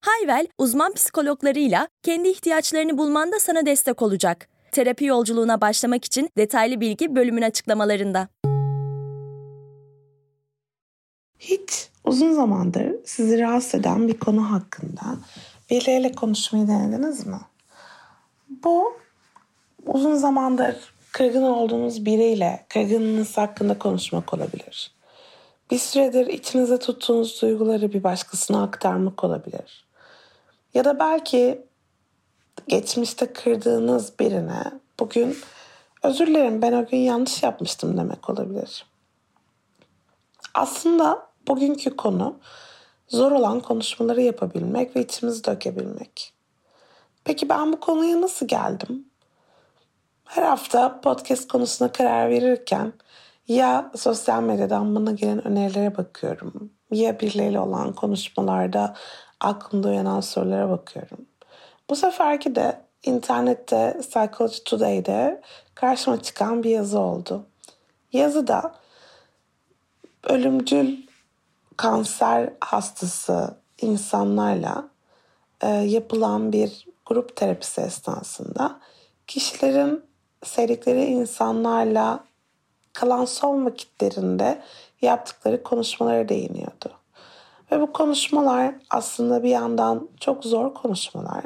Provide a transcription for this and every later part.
Hayvel, uzman psikologlarıyla kendi ihtiyaçlarını bulmanda sana destek olacak. Terapi yolculuğuna başlamak için detaylı bilgi bölümün açıklamalarında. Hiç uzun zamandır sizi rahatsız eden bir konu hakkında birileriyle konuşmayı denediniz mi? Bu uzun zamandır kırgın olduğunuz biriyle kırgınlığınız hakkında konuşmak olabilir. Bir süredir içinize tuttuğunuz duyguları bir başkasına aktarmak olabilir. Ya da belki geçmişte kırdığınız birine bugün özür dilerim ben o gün yanlış yapmıştım demek olabilir. Aslında bugünkü konu zor olan konuşmaları yapabilmek ve içimizi dökebilmek. Peki ben bu konuya nasıl geldim? Her hafta podcast konusuna karar verirken ya sosyal medyadan bana gelen önerilere bakıyorum ya birileriyle olan konuşmalarda aklımda uyanan sorulara bakıyorum. Bu seferki de internette Psychology Today'de karşıma çıkan bir yazı oldu. Yazıda ölümcül kanser hastası insanlarla e, yapılan bir grup terapisi esnasında kişilerin sevdikleri insanlarla kalan son vakitlerinde yaptıkları konuşmalara değiniyordu. Ve bu konuşmalar aslında bir yandan çok zor konuşmalar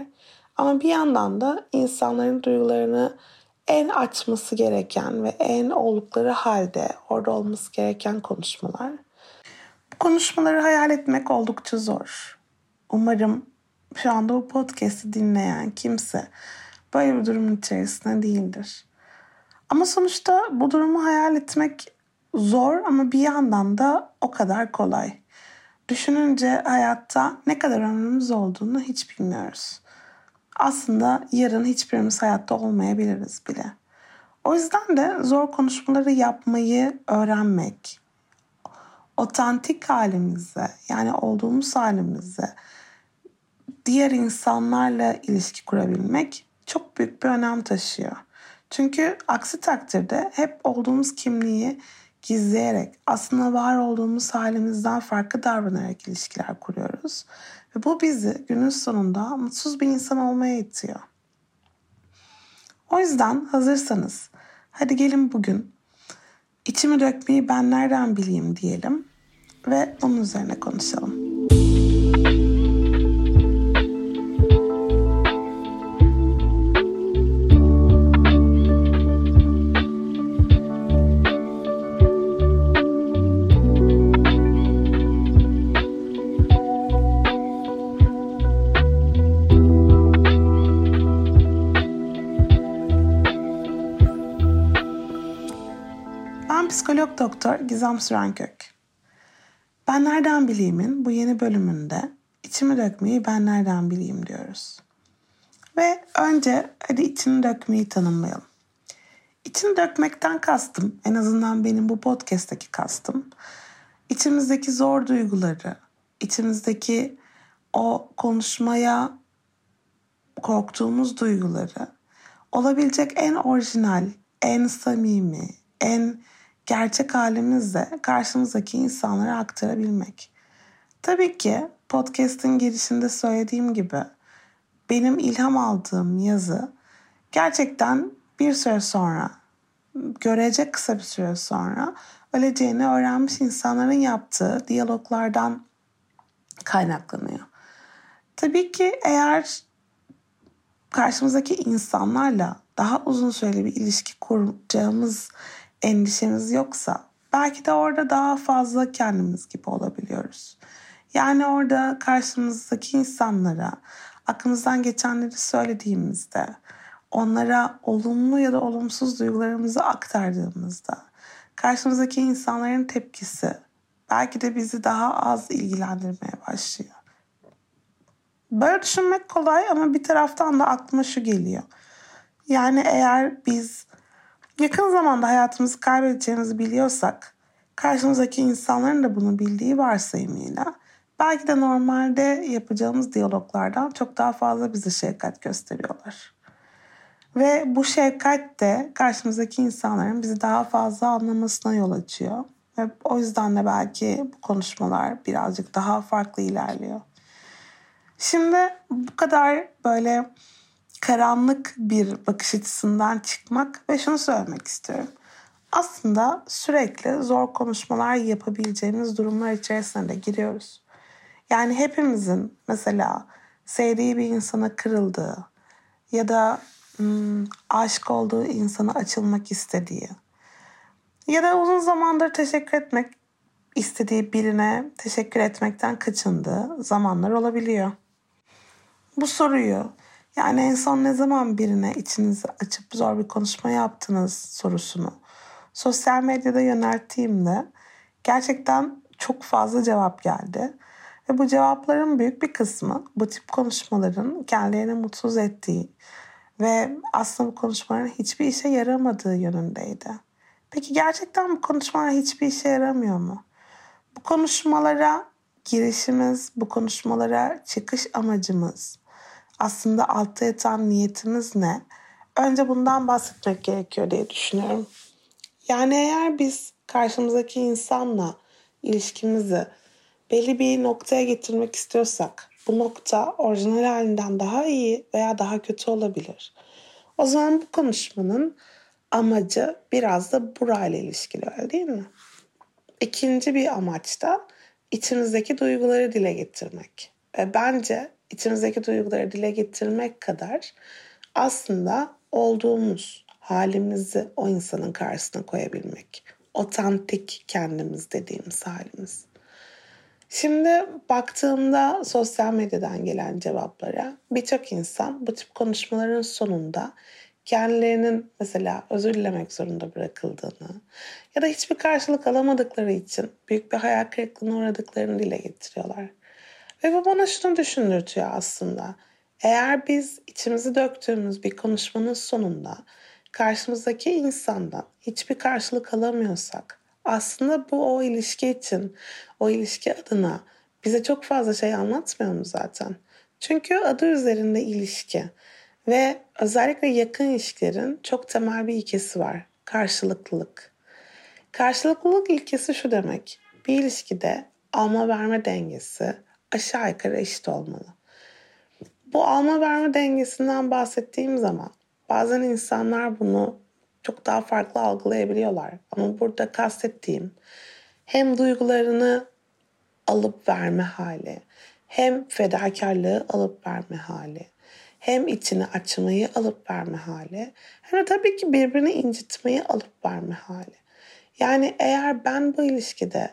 ama bir yandan da insanların duygularını en açması gereken ve en oldukları halde orada olması gereken konuşmalar. Bu konuşmaları hayal etmek oldukça zor. Umarım şu anda bu podcast'i dinleyen kimse böyle bir durumun içerisinde değildir. Ama sonuçta bu durumu hayal etmek zor ama bir yandan da o kadar kolay. Düşününce hayatta ne kadar ömrümüz olduğunu hiç bilmiyoruz. Aslında yarın hiçbirimiz hayatta olmayabiliriz bile. O yüzden de zor konuşmaları yapmayı öğrenmek, otantik halimize yani olduğumuz halimize diğer insanlarla ilişki kurabilmek çok büyük bir önem taşıyor. Çünkü aksi takdirde hep olduğumuz kimliği gizleyerek aslında var olduğumuz halimizden farklı davranarak ilişkiler kuruyoruz. Ve bu bizi günün sonunda mutsuz bir insan olmaya itiyor. O yüzden hazırsanız hadi gelin bugün içimi dökmeyi ben nereden bileyim diyelim ve onun üzerine konuşalım. Doktor Gizem Sürenkök. Ben nereden bileyim'in bu yeni bölümünde içimi dökmeyi ben nereden bileyim diyoruz. Ve önce hadi içini dökmeyi tanımlayalım. İçini dökmekten kastım, en azından benim bu podcast'taki kastım, içimizdeki zor duyguları, içimizdeki o konuşmaya korktuğumuz duyguları olabilecek en orijinal, en samimi, en gerçek halimizle karşımızdaki insanlara aktarabilmek. Tabii ki podcast'in girişinde söylediğim gibi benim ilham aldığım yazı gerçekten bir süre sonra, görecek kısa bir süre sonra öleceğini öğrenmiş insanların yaptığı diyaloglardan kaynaklanıyor. Tabii ki eğer karşımızdaki insanlarla daha uzun süreli bir ilişki kuracağımız endişemiz yoksa belki de orada daha fazla kendimiz gibi olabiliyoruz. Yani orada karşımızdaki insanlara aklımızdan geçenleri söylediğimizde, onlara olumlu ya da olumsuz duygularımızı aktardığımızda karşımızdaki insanların tepkisi belki de bizi daha az ilgilendirmeye başlıyor. Böyle düşünmek kolay ama bir taraftan da aklıma şu geliyor. Yani eğer biz yakın zamanda hayatımızı kaybedeceğimizi biliyorsak karşımızdaki insanların da bunu bildiği varsayımıyla belki de normalde yapacağımız diyaloglardan çok daha fazla bize şefkat gösteriyorlar. Ve bu şefkat de karşımızdaki insanların bizi daha fazla anlamasına yol açıyor. Ve o yüzden de belki bu konuşmalar birazcık daha farklı ilerliyor. Şimdi bu kadar böyle karanlık bir bakış açısından çıkmak ve şunu söylemek istiyorum. Aslında sürekli zor konuşmalar yapabileceğimiz durumlar içerisine de giriyoruz. Yani hepimizin mesela sevdiği bir insana kırıldığı ya da hmm, aşık olduğu insana açılmak istediği ya da uzun zamandır teşekkür etmek istediği birine teşekkür etmekten kaçındığı zamanlar olabiliyor. Bu soruyu yani en son ne zaman birine içinizi açıp zor bir konuşma yaptınız sorusunu sosyal medyada yönelttiğimde gerçekten çok fazla cevap geldi. Ve bu cevapların büyük bir kısmı bu tip konuşmaların kendilerini mutsuz ettiği ve aslında bu konuşmaların hiçbir işe yaramadığı yönündeydi. Peki gerçekten bu konuşmalar hiçbir işe yaramıyor mu? Bu konuşmalara girişimiz, bu konuşmalara çıkış amacımız, aslında altta yatan niyetimiz ne? Önce bundan bahsetmek gerekiyor diye düşünüyorum. Yani eğer biz karşımızdaki insanla ilişkimizi belli bir noktaya getirmek istiyorsak bu nokta orijinal halinden daha iyi veya daha kötü olabilir. O zaman bu konuşmanın amacı biraz da burayla ilişkili öyle değil mi? İkinci bir amaç da içimizdeki duyguları dile getirmek. Ve bence içimizdeki duyguları dile getirmek kadar aslında olduğumuz halimizi o insanın karşısına koyabilmek. Otantik kendimiz dediğimiz halimiz. Şimdi baktığımda sosyal medyadan gelen cevaplara birçok insan bu tip konuşmaların sonunda kendilerinin mesela özür dilemek zorunda bırakıldığını ya da hiçbir karşılık alamadıkları için büyük bir hayal kırıklığına uğradıklarını dile getiriyorlar. Ve bu bana şunu düşündürtüyor aslında. Eğer biz içimizi döktüğümüz bir konuşmanın sonunda karşımızdaki insandan hiçbir karşılık alamıyorsak aslında bu o ilişki için, o ilişki adına bize çok fazla şey anlatmıyor mu zaten? Çünkü adı üzerinde ilişki ve özellikle yakın ilişkilerin çok temel bir ilkesi var. Karşılıklılık. Karşılıklılık ilkesi şu demek. Bir ilişkide alma verme dengesi aşağı yukarı eşit olmalı. Bu alma verme dengesinden bahsettiğim zaman bazen insanlar bunu çok daha farklı algılayabiliyorlar. Ama burada kastettiğim hem duygularını alıp verme hali, hem fedakarlığı alıp verme hali, hem içini açmayı alıp verme hali, hem de tabii ki birbirini incitmeyi alıp verme hali. Yani eğer ben bu ilişkide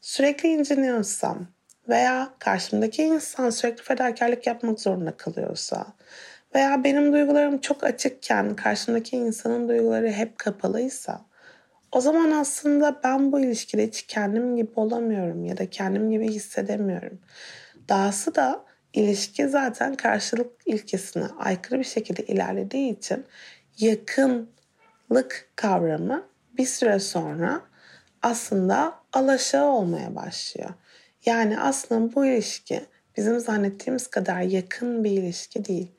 sürekli inciniyorsam veya karşımdaki insan sürekli fedakarlık yapmak zorunda kalıyorsa veya benim duygularım çok açıkken karşımdaki insanın duyguları hep kapalıysa o zaman aslında ben bu ilişkide hiç kendim gibi olamıyorum ya da kendim gibi hissedemiyorum. Dahası da ilişki zaten karşılık ilkesine aykırı bir şekilde ilerlediği için yakınlık kavramı bir süre sonra aslında alaşağı olmaya başlıyor. Yani aslında bu ilişki bizim zannettiğimiz kadar yakın bir ilişki değil.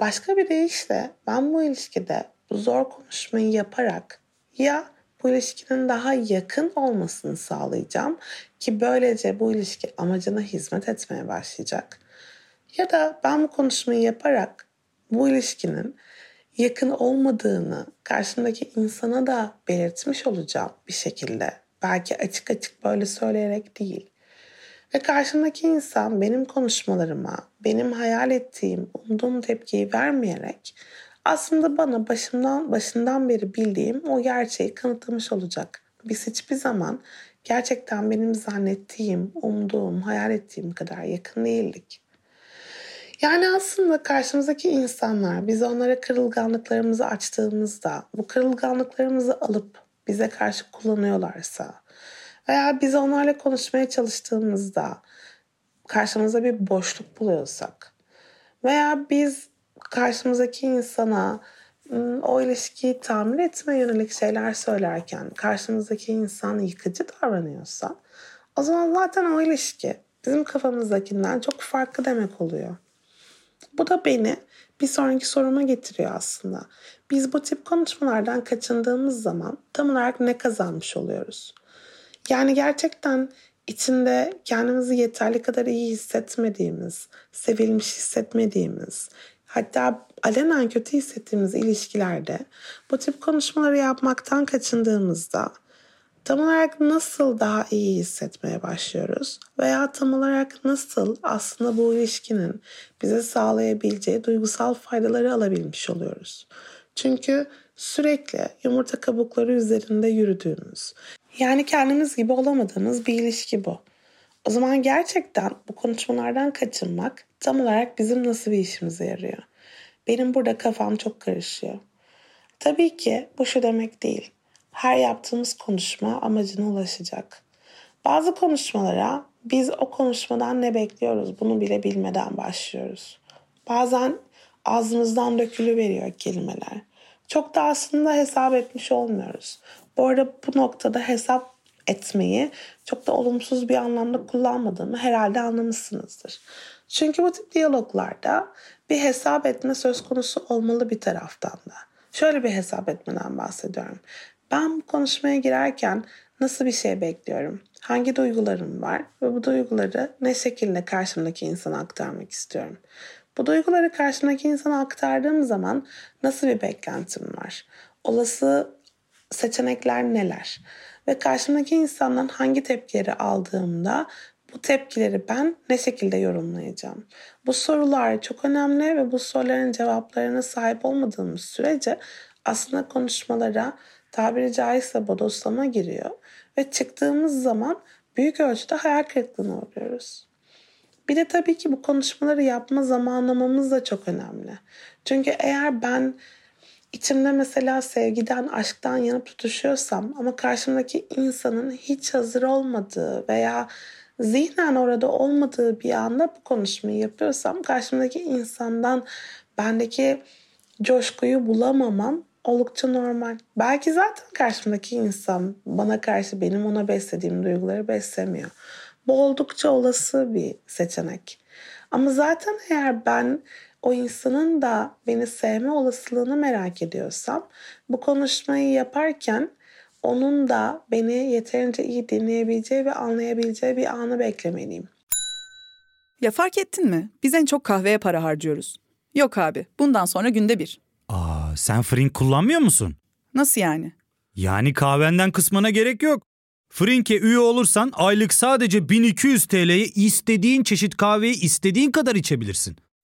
Başka bir deyişle ben bu ilişkide bu zor konuşmayı yaparak ya bu ilişkinin daha yakın olmasını sağlayacağım ki böylece bu ilişki amacına hizmet etmeye başlayacak. Ya da ben bu konuşmayı yaparak bu ilişkinin yakın olmadığını karşımdaki insana da belirtmiş olacağım bir şekilde. Belki açık açık böyle söyleyerek değil. Ve karşımdaki insan benim konuşmalarıma, benim hayal ettiğim, umduğum tepkiyi vermeyerek aslında bana başımdan başından beri bildiğim o gerçeği kanıtlamış olacak. Biz hiçbir zaman gerçekten benim zannettiğim, umduğum, hayal ettiğim kadar yakın değildik. Yani aslında karşımızdaki insanlar biz onlara kırılganlıklarımızı açtığımızda bu kırılganlıklarımızı alıp bize karşı kullanıyorlarsa veya biz onlarla konuşmaya çalıştığımızda karşımızda bir boşluk buluyorsak veya biz karşımızdaki insana o ilişkiyi tamir etme yönelik şeyler söylerken karşımızdaki insan yıkıcı davranıyorsa o zaman zaten o ilişki bizim kafamızdakinden çok farklı demek oluyor. Bu da beni bir sonraki soruma getiriyor aslında. Biz bu tip konuşmalardan kaçındığımız zaman tam olarak ne kazanmış oluyoruz? Yani gerçekten içinde kendimizi yeterli kadar iyi hissetmediğimiz, sevilmiş hissetmediğimiz, hatta alenen kötü hissettiğimiz ilişkilerde bu tip konuşmaları yapmaktan kaçındığımızda tam olarak nasıl daha iyi hissetmeye başlıyoruz veya tam olarak nasıl aslında bu ilişkinin bize sağlayabileceği duygusal faydaları alabilmiş oluyoruz. Çünkü sürekli yumurta kabukları üzerinde yürüdüğümüz, yani kendimiz gibi olamadığımız bir ilişki bu. O zaman gerçekten bu konuşmalardan kaçınmak tam olarak bizim nasıl bir işimize yarıyor? Benim burada kafam çok karışıyor. Tabii ki bu şu demek değil. Her yaptığımız konuşma amacına ulaşacak. Bazı konuşmalara biz o konuşmadan ne bekliyoruz bunu bile bilmeden başlıyoruz. Bazen ağzımızdan dökülü veriyor kelimeler. Çok da aslında hesap etmiş olmuyoruz. Bu arada bu noktada hesap etmeyi çok da olumsuz bir anlamda kullanmadığımı herhalde anlamışsınızdır. Çünkü bu tip diyaloglarda bir hesap etme söz konusu olmalı bir taraftan da. Şöyle bir hesap etmeden bahsediyorum. Ben bu konuşmaya girerken nasıl bir şey bekliyorum? Hangi duygularım var ve bu duyguları ne şekilde karşımdaki insana aktarmak istiyorum? Bu duyguları karşımdaki insana aktardığım zaman nasıl bir beklentim var? Olası seçenekler neler? Ve karşımdaki insandan hangi tepkileri aldığımda bu tepkileri ben ne şekilde yorumlayacağım? Bu sorular çok önemli ve bu soruların cevaplarına sahip olmadığımız sürece aslında konuşmalara tabiri caizse bodoslama giriyor ve çıktığımız zaman büyük ölçüde hayal kırıklığına uğruyoruz. Bir de tabii ki bu konuşmaları yapma zamanlamamız da çok önemli. Çünkü eğer ben içimde mesela sevgiden, aşktan yanıp tutuşuyorsam ama karşımdaki insanın hiç hazır olmadığı veya zihnen orada olmadığı bir anda bu konuşmayı yapıyorsam karşımdaki insandan bendeki coşkuyu bulamamam oldukça normal. Belki zaten karşımdaki insan bana karşı benim ona beslediğim duyguları beslemiyor. Bu oldukça olası bir seçenek. Ama zaten eğer ben o insanın da beni sevme olasılığını merak ediyorsam bu konuşmayı yaparken onun da beni yeterince iyi dinleyebileceği ve anlayabileceği bir anı beklemeliyim. Ya fark ettin mi? Biz en çok kahveye para harcıyoruz. Yok abi, bundan sonra günde bir. Aa, sen Frink kullanmıyor musun? Nasıl yani? Yani kahvenden kısmına gerek yok. Frink'e üye olursan aylık sadece 1200 TL'ye istediğin çeşit kahveyi istediğin kadar içebilirsin.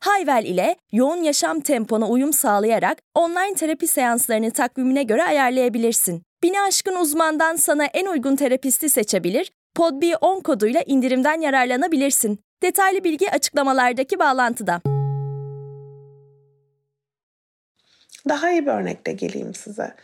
Hayvel ile yoğun yaşam tempona uyum sağlayarak online terapi seanslarını takvimine göre ayarlayabilirsin. Bini aşkın uzmandan sana en uygun terapisti seçebilir, PodB10 koduyla indirimden yararlanabilirsin. Detaylı bilgi açıklamalardaki bağlantıda. Daha iyi bir örnekle geleyim size.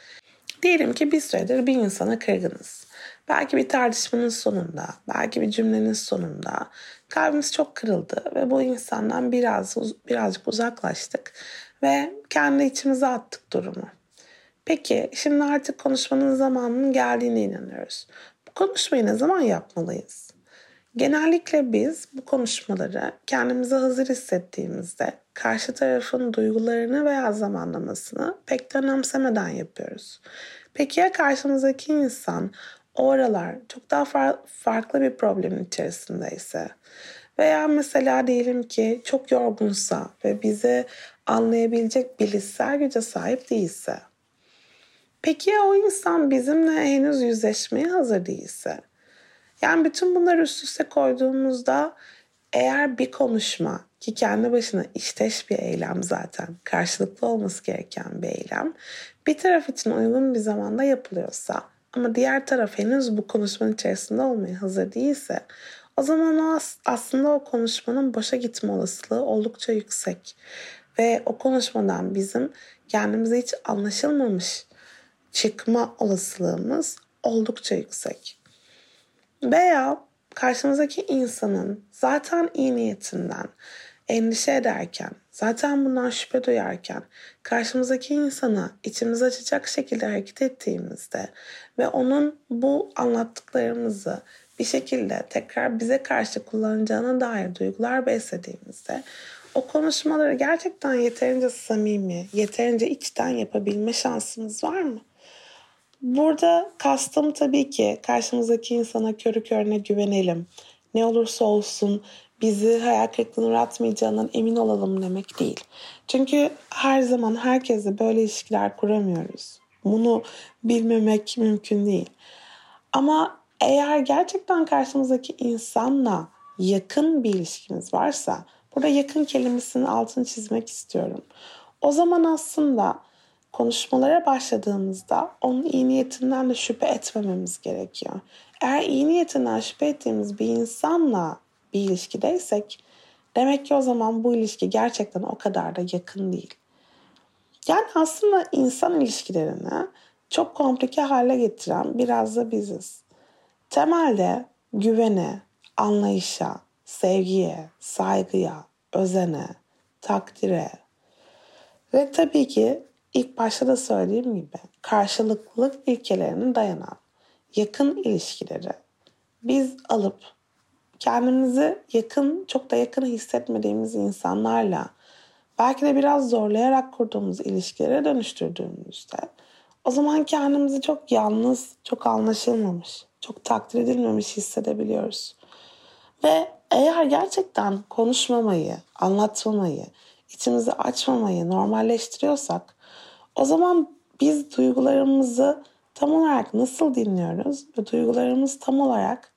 Diyelim ki bir süredir bir insana kırgınız. Belki bir tartışmanın sonunda, belki bir cümlenin sonunda kalbimiz çok kırıldı ve bu insandan biraz birazcık uzaklaştık ve kendi içimize attık durumu. Peki şimdi artık konuşmanın zamanının geldiğine inanıyoruz. Bu konuşmayı ne zaman yapmalıyız? Genellikle biz bu konuşmaları kendimizi hazır hissettiğimizde karşı tarafın duygularını veya zamanlamasını pek de önemsemeden yapıyoruz. Peki ya karşımızdaki insan o aralar çok daha far- farklı bir problemin içerisindeyse veya mesela diyelim ki çok yorgunsa ve bizi anlayabilecek bilişsel güce sahip değilse. Peki ya o insan bizimle henüz yüzleşmeye hazır değilse? Yani bütün bunları üst üste koyduğumuzda eğer bir konuşma ki kendi başına işteş bir eylem zaten karşılıklı olması gereken bir eylem bir taraf için uygun bir zamanda yapılıyorsa ama diğer taraf henüz bu konuşmanın içerisinde olmaya hazır değilse o zaman o aslında o konuşmanın boşa gitme olasılığı oldukça yüksek. Ve o konuşmadan bizim kendimize hiç anlaşılmamış çıkma olasılığımız oldukça yüksek. Veya karşımızdaki insanın zaten iyi niyetinden endişe ederken, zaten bundan şüphe duyarken karşımızdaki insana içimizi açacak şekilde hareket ettiğimizde ve onun bu anlattıklarımızı bir şekilde tekrar bize karşı kullanacağına dair duygular beslediğimizde o konuşmaları gerçekten yeterince samimi, yeterince içten yapabilme şansımız var mı? Burada kastım tabii ki karşımızdaki insana körü körüne güvenelim. Ne olursa olsun bizi hayal kırıklığına uğratmayacağından emin olalım demek değil. Çünkü her zaman herkesle böyle ilişkiler kuramıyoruz. Bunu bilmemek mümkün değil. Ama eğer gerçekten karşımızdaki insanla yakın bir ilişkimiz varsa, burada yakın kelimesinin altını çizmek istiyorum. O zaman aslında konuşmalara başladığımızda onun iyi niyetinden de şüphe etmememiz gerekiyor. Eğer iyi niyetinden şüphe ettiğimiz bir insanla bir ilişkideysek demek ki o zaman bu ilişki gerçekten o kadar da yakın değil. Yani aslında insan ilişkilerini çok komplike hale getiren biraz da biziz. Temelde güvene, anlayışa, sevgiye, saygıya, özene, takdire ve tabii ki ilk başta da söylediğim gibi karşılıklılık ilkelerine dayanan yakın ilişkileri biz alıp kendimizi yakın, çok da yakın hissetmediğimiz insanlarla belki de biraz zorlayarak kurduğumuz ilişkilere dönüştürdüğümüzde o zaman kendimizi çok yalnız, çok anlaşılmamış, çok takdir edilmemiş hissedebiliyoruz. Ve eğer gerçekten konuşmamayı, anlatmamayı, içimizi açmamayı normalleştiriyorsak o zaman biz duygularımızı tam olarak nasıl dinliyoruz ve duygularımız tam olarak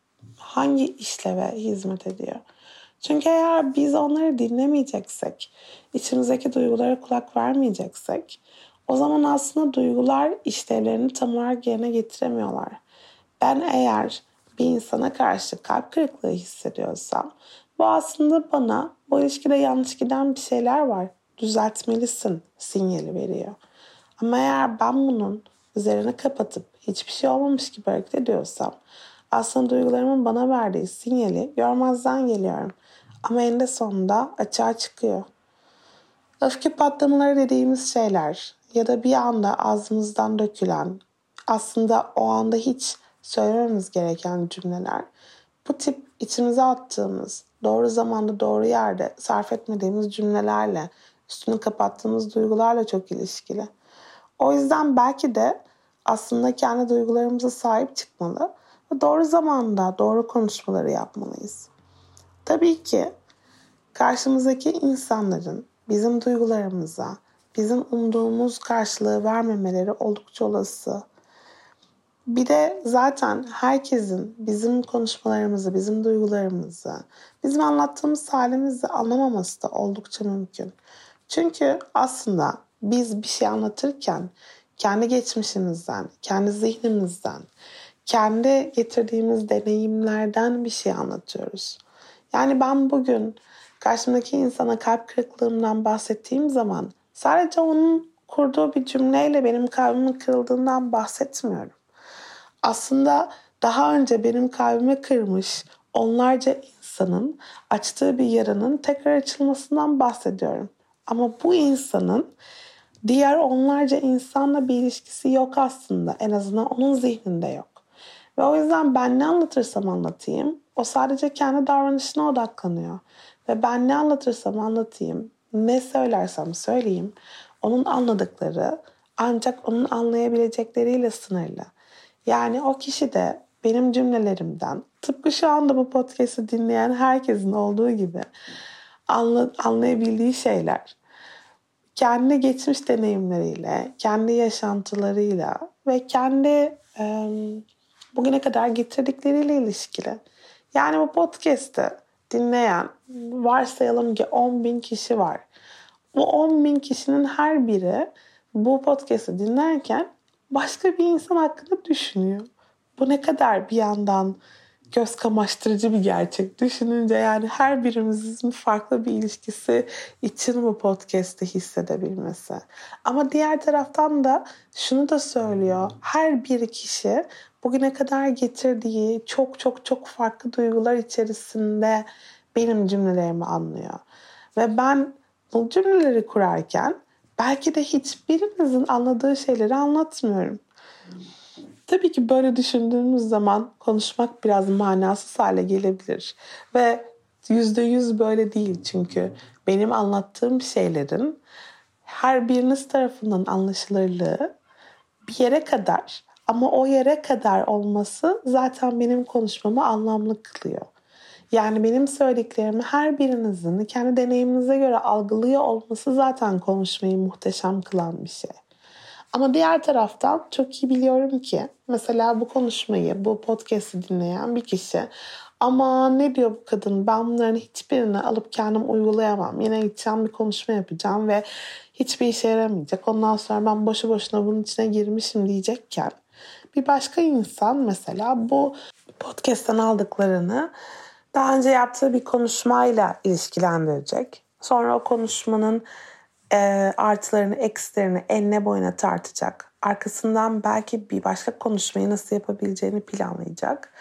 hangi işleve hizmet ediyor? Çünkü eğer biz onları dinlemeyeceksek, içimizdeki duygulara kulak vermeyeceksek, o zaman aslında duygular işlevlerini tam olarak yerine getiremiyorlar. Ben eğer bir insana karşı kalp kırıklığı hissediyorsam, bu aslında bana bu ilişkide yanlış giden bir şeyler var. Düzeltmelisin sinyali veriyor. Ama eğer ben bunun üzerine kapatıp hiçbir şey olmamış gibi hareket ediyorsam aslında duygularımın bana verdiği sinyali görmezden geliyorum. Ama eninde sonunda açığa çıkıyor. Öfke patlamaları dediğimiz şeyler ya da bir anda ağzımızdan dökülen aslında o anda hiç söylememiz gereken cümleler bu tip içimize attığımız doğru zamanda doğru yerde sarf etmediğimiz cümlelerle üstünü kapattığımız duygularla çok ilişkili. O yüzden belki de aslında kendi duygularımıza sahip çıkmalı doğru zamanda doğru konuşmaları yapmalıyız. Tabii ki karşımızdaki insanların bizim duygularımıza, bizim umduğumuz karşılığı vermemeleri oldukça olası. Bir de zaten herkesin bizim konuşmalarımızı, bizim duygularımızı, bizim anlattığımız halimizi anlamaması da oldukça mümkün. Çünkü aslında biz bir şey anlatırken kendi geçmişimizden, kendi zihnimizden, kendi getirdiğimiz deneyimlerden bir şey anlatıyoruz. Yani ben bugün karşımdaki insana kalp kırıklığımdan bahsettiğim zaman sadece onun kurduğu bir cümleyle benim kalbimin kırıldığından bahsetmiyorum. Aslında daha önce benim kalbimi kırmış onlarca insanın açtığı bir yaranın tekrar açılmasından bahsediyorum. Ama bu insanın diğer onlarca insanla bir ilişkisi yok aslında. En azından onun zihninde yok. Ve o yüzden ben ne anlatırsam anlatayım o sadece kendi davranışına odaklanıyor. Ve ben ne anlatırsam anlatayım, ne söylersem söyleyeyim onun anladıkları ancak onun anlayabilecekleriyle sınırlı. Yani o kişi de benim cümlelerimden tıpkı şu anda bu podcast'i dinleyen herkesin olduğu gibi anla, anlayabildiği şeyler kendi geçmiş deneyimleriyle, kendi yaşantılarıyla ve kendi e, bugüne kadar getirdikleriyle ilişkili. Yani bu podcast'ı dinleyen varsayalım ki 10 bin kişi var. Bu 10 bin kişinin her biri bu podcast'ı dinlerken başka bir insan hakkında düşünüyor. Bu ne kadar bir yandan göz kamaştırıcı bir gerçek. Düşününce yani her birimizin farklı bir ilişkisi için bu podcast'te hissedebilmesi. Ama diğer taraftan da şunu da söylüyor. Her bir kişi bugüne kadar getirdiği çok çok çok farklı duygular içerisinde benim cümlelerimi anlıyor. Ve ben bu cümleleri kurarken belki de hiçbirinizin anladığı şeyleri anlatmıyorum. Tabii ki böyle düşündüğümüz zaman konuşmak biraz manasız hale gelebilir. Ve yüzde yüz böyle değil çünkü benim anlattığım şeylerin her biriniz tarafından anlaşılırlığı bir yere kadar ama o yere kadar olması zaten benim konuşmamı anlamlı kılıyor. Yani benim söylediklerimi her birinizin kendi deneyiminize göre algılıyor olması zaten konuşmayı muhteşem kılan bir şey. Ama diğer taraftan çok iyi biliyorum ki mesela bu konuşmayı, bu podcast'i dinleyen bir kişi ama ne diyor bu kadın ben bunların hiçbirini alıp kendim uygulayamam. Yine gideceğim bir konuşma yapacağım ve hiçbir işe yaramayacak. Ondan sonra ben boşu boşuna bunun içine girmişim diyecekken bir başka insan mesela bu podcast'ten aldıklarını daha önce yaptığı bir konuşmayla ilişkilendirecek. Sonra o konuşmanın e, artılarını, eksilerini enine boyuna tartacak. Arkasından belki bir başka konuşmayı nasıl yapabileceğini planlayacak.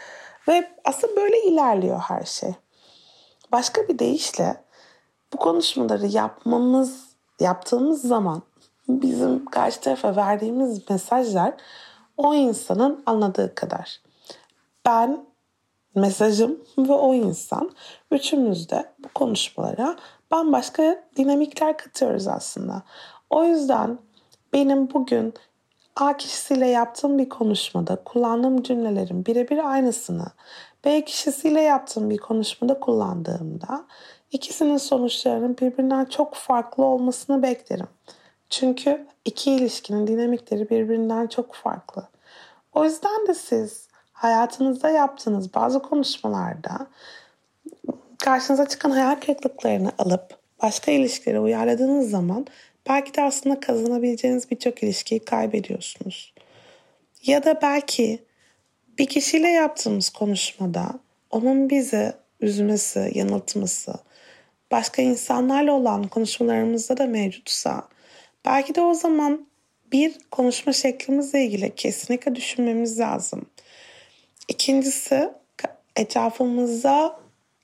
Ve aslında böyle ilerliyor her şey. Başka bir deyişle bu konuşmaları yapmamız, yaptığımız zaman bizim karşı tarafa verdiğimiz mesajlar o insanın anladığı kadar. Ben, mesajım ve o insan üçümüz de bu konuşmalara bambaşka dinamikler katıyoruz aslında. O yüzden benim bugün A kişisiyle yaptığım bir konuşmada kullandığım cümlelerin birebir aynısını B kişisiyle yaptığım bir konuşmada kullandığımda ikisinin sonuçlarının birbirinden çok farklı olmasını beklerim. Çünkü iki ilişkinin dinamikleri birbirinden çok farklı. O yüzden de siz hayatınızda yaptığınız bazı konuşmalarda karşınıza çıkan hayal kırıklıklarını alıp başka ilişkilere uyarladığınız zaman belki de aslında kazanabileceğiniz birçok ilişkiyi kaybediyorsunuz. Ya da belki bir kişiyle yaptığımız konuşmada onun bizi üzmesi, yanıltması, başka insanlarla olan konuşmalarımızda da mevcutsa belki de o zaman bir konuşma şeklimizle ilgili kesinlikle düşünmemiz lazım. İkincisi etrafımızda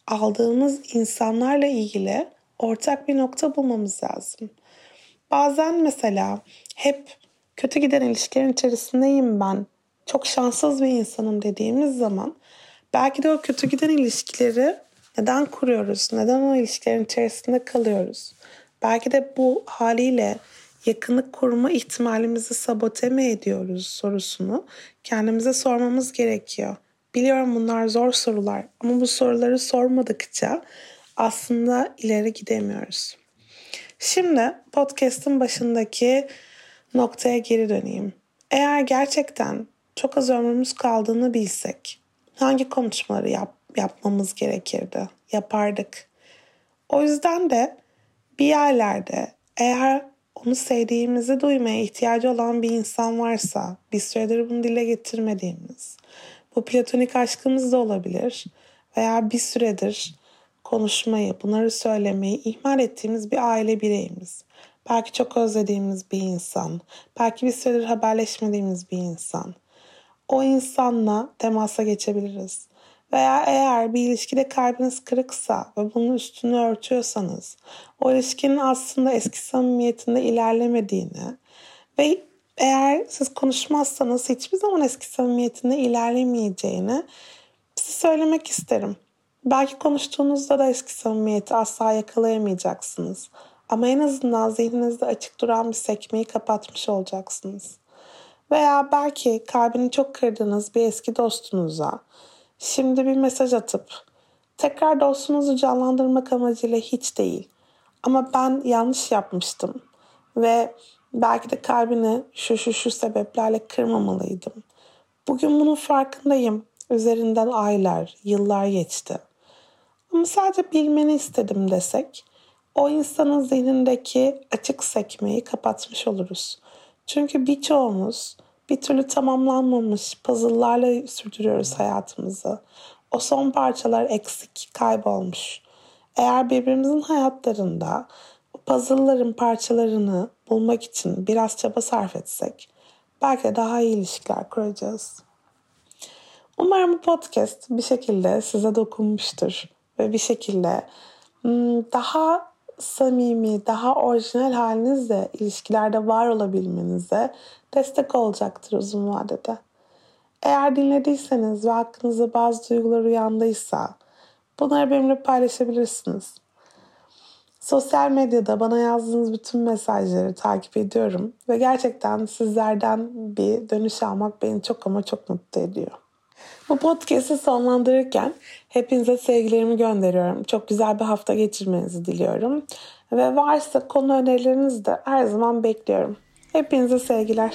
aldığımız insanlarla ilgili ortak bir nokta bulmamız lazım. Bazen mesela hep kötü giden ilişkilerin içerisindeyim ben. Çok şanssız bir insanım dediğimiz zaman belki de o kötü giden ilişkileri neden kuruyoruz? Neden o ilişkilerin içerisinde kalıyoruz? Belki de bu haliyle yakınlık kurma ihtimalimizi sabote mi ediyoruz sorusunu kendimize sormamız gerekiyor. Biliyorum bunlar zor sorular ama bu soruları sormadıkça aslında ileri gidemiyoruz. Şimdi podcast'ın başındaki noktaya geri döneyim. Eğer gerçekten çok az ömrümüz kaldığını bilsek hangi konuşmaları yap, yapmamız gerekirdi? Yapardık. O yüzden de bir yerlerde eğer onu sevdiğimizi duymaya ihtiyacı olan bir insan varsa, bir süredir bunu dile getirmediğimiz, bu platonik aşkımız da olabilir veya bir süredir konuşmayı, bunları söylemeyi ihmal ettiğimiz bir aile bireyimiz. Belki çok özlediğimiz bir insan, belki bir süredir haberleşmediğimiz bir insan. O insanla temasa geçebiliriz. Veya eğer bir ilişkide kalbiniz kırıksa ve bunun üstünü örtüyorsanız, o ilişkinin aslında eski samimiyetinde ilerlemediğini ve eğer siz konuşmazsanız hiçbir zaman eski samimiyetinde ilerlemeyeceğini size söylemek isterim. Belki konuştuğunuzda da eski samimiyeti asla yakalayamayacaksınız. Ama en azından zihninizde açık duran bir sekmeyi kapatmış olacaksınız. Veya belki kalbini çok kırdığınız bir eski dostunuza şimdi bir mesaj atıp tekrar dostunuzu canlandırmak amacıyla hiç değil. Ama ben yanlış yapmıştım ve belki de kalbini şu şu şu sebeplerle kırmamalıydım. Bugün bunun farkındayım. Üzerinden aylar, yıllar geçti. Ama sadece bilmeni istedim desek o insanın zihnindeki açık sekmeyi kapatmış oluruz. Çünkü birçoğumuz bir türlü tamamlanmamış puzzle'larla sürdürüyoruz hayatımızı. O son parçalar eksik, kaybolmuş. Eğer birbirimizin hayatlarında puzzle'ların parçalarını bulmak için biraz çaba sarf etsek belki de daha iyi ilişkiler kuracağız. Umarım bu podcast bir şekilde size dokunmuştur ve bir şekilde hmm, daha samimi, daha orijinal halinizle ilişkilerde var olabilmenize destek olacaktır uzun vadede. Eğer dinlediyseniz ve hakkınızda bazı duygular uyandıysa bunları benimle paylaşabilirsiniz. Sosyal medyada bana yazdığınız bütün mesajları takip ediyorum ve gerçekten sizlerden bir dönüş almak beni çok ama çok mutlu ediyor. Bu podcast'i sonlandırırken hepinize sevgilerimi gönderiyorum. Çok güzel bir hafta geçirmenizi diliyorum. Ve varsa konu önerilerinizi de her zaman bekliyorum. Hepinize sevgiler.